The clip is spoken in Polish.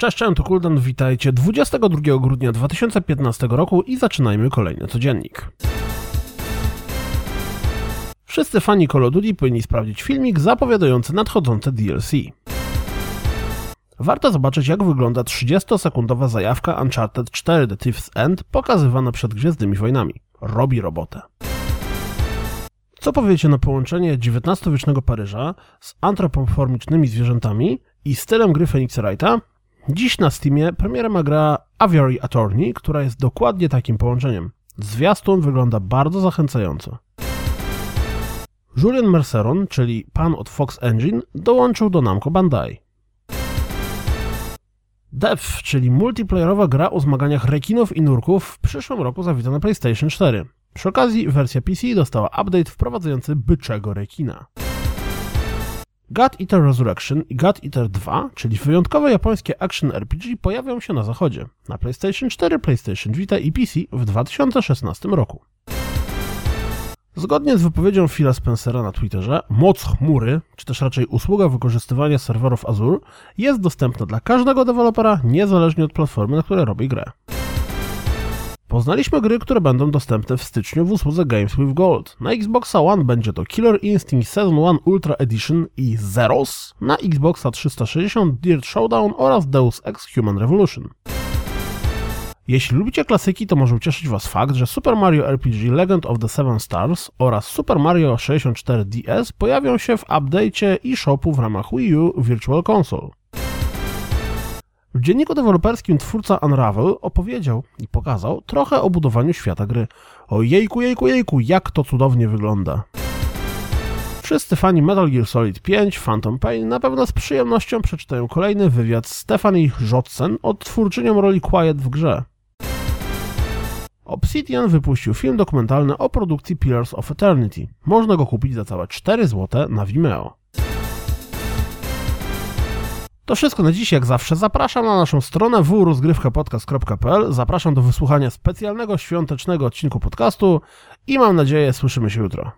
Cześć, cześć, to Kuldan, witajcie 22 grudnia 2015 roku i zaczynajmy kolejny codziennik. Wszyscy fani Call of Duty powinni sprawdzić filmik zapowiadający nadchodzące DLC. Warto zobaczyć jak wygląda 30-sekundowa zajawka Uncharted 4 The Thief's End pokazywana przed Gwiezdnymi Wojnami. Robi robotę. Co powiecie na połączenie XIX-wiecznego Paryża z antropomorficznymi zwierzętami i stylem gry Phoenixa Wrighta? Dziś na Steamie premierem ma gra Aviary Attorney, która jest dokładnie takim połączeniem. Zwiastun wygląda bardzo zachęcająco. Julian Merceron, czyli pan od Fox Engine, dołączył do Namco Bandai. Dev, czyli multiplayerowa gra o zmaganiach rekinów i nurków, w przyszłym roku zawita na PlayStation 4. Przy okazji wersja PC dostała update wprowadzający byczego rekina. God Eater Resurrection i God Eater 2, czyli wyjątkowe japońskie action RPG, pojawią się na zachodzie, na PlayStation 4, PlayStation Vita i PC w 2016 roku. Zgodnie z wypowiedzią Phila Spencera na Twitterze, moc chmury, czy też raczej usługa wykorzystywania serwerów Azure, jest dostępna dla każdego dewelopera, niezależnie od platformy, na której robi grę. Poznaliśmy gry, które będą dostępne w styczniu w usłudze Games with Gold. Na Xboxa One będzie to Killer Instinct Season 1 Ultra Edition i Zeros, na Xboxa 360 Dirt Showdown oraz Deus Ex Human Revolution. Jeśli lubicie klasyki, to może ucieszyć Was fakt, że Super Mario RPG Legend of the Seven Stars oraz Super Mario 64 DS pojawią się w update'cie i shopu w ramach Wii U Virtual Console. W dzienniku deweloperskim twórca Unravel opowiedział i pokazał trochę o budowaniu świata gry. O jejku, jejku, jejku, jak to cudownie wygląda. Wszyscy fani Metal Gear Solid 5 Phantom Pain na pewno z przyjemnością przeczytają kolejny wywiad Stephanie Jotsen, odtwórczynią roli Quiet w grze. Obsidian wypuścił film dokumentalny o produkcji Pillars of Eternity. Można go kupić za całe 4 zł na Vimeo. To wszystko na dziś, jak zawsze. Zapraszam na naszą stronę www.rozgrywkapodcast.pl. Zapraszam do wysłuchania specjalnego świątecznego odcinku podcastu i mam nadzieję słyszymy się jutro.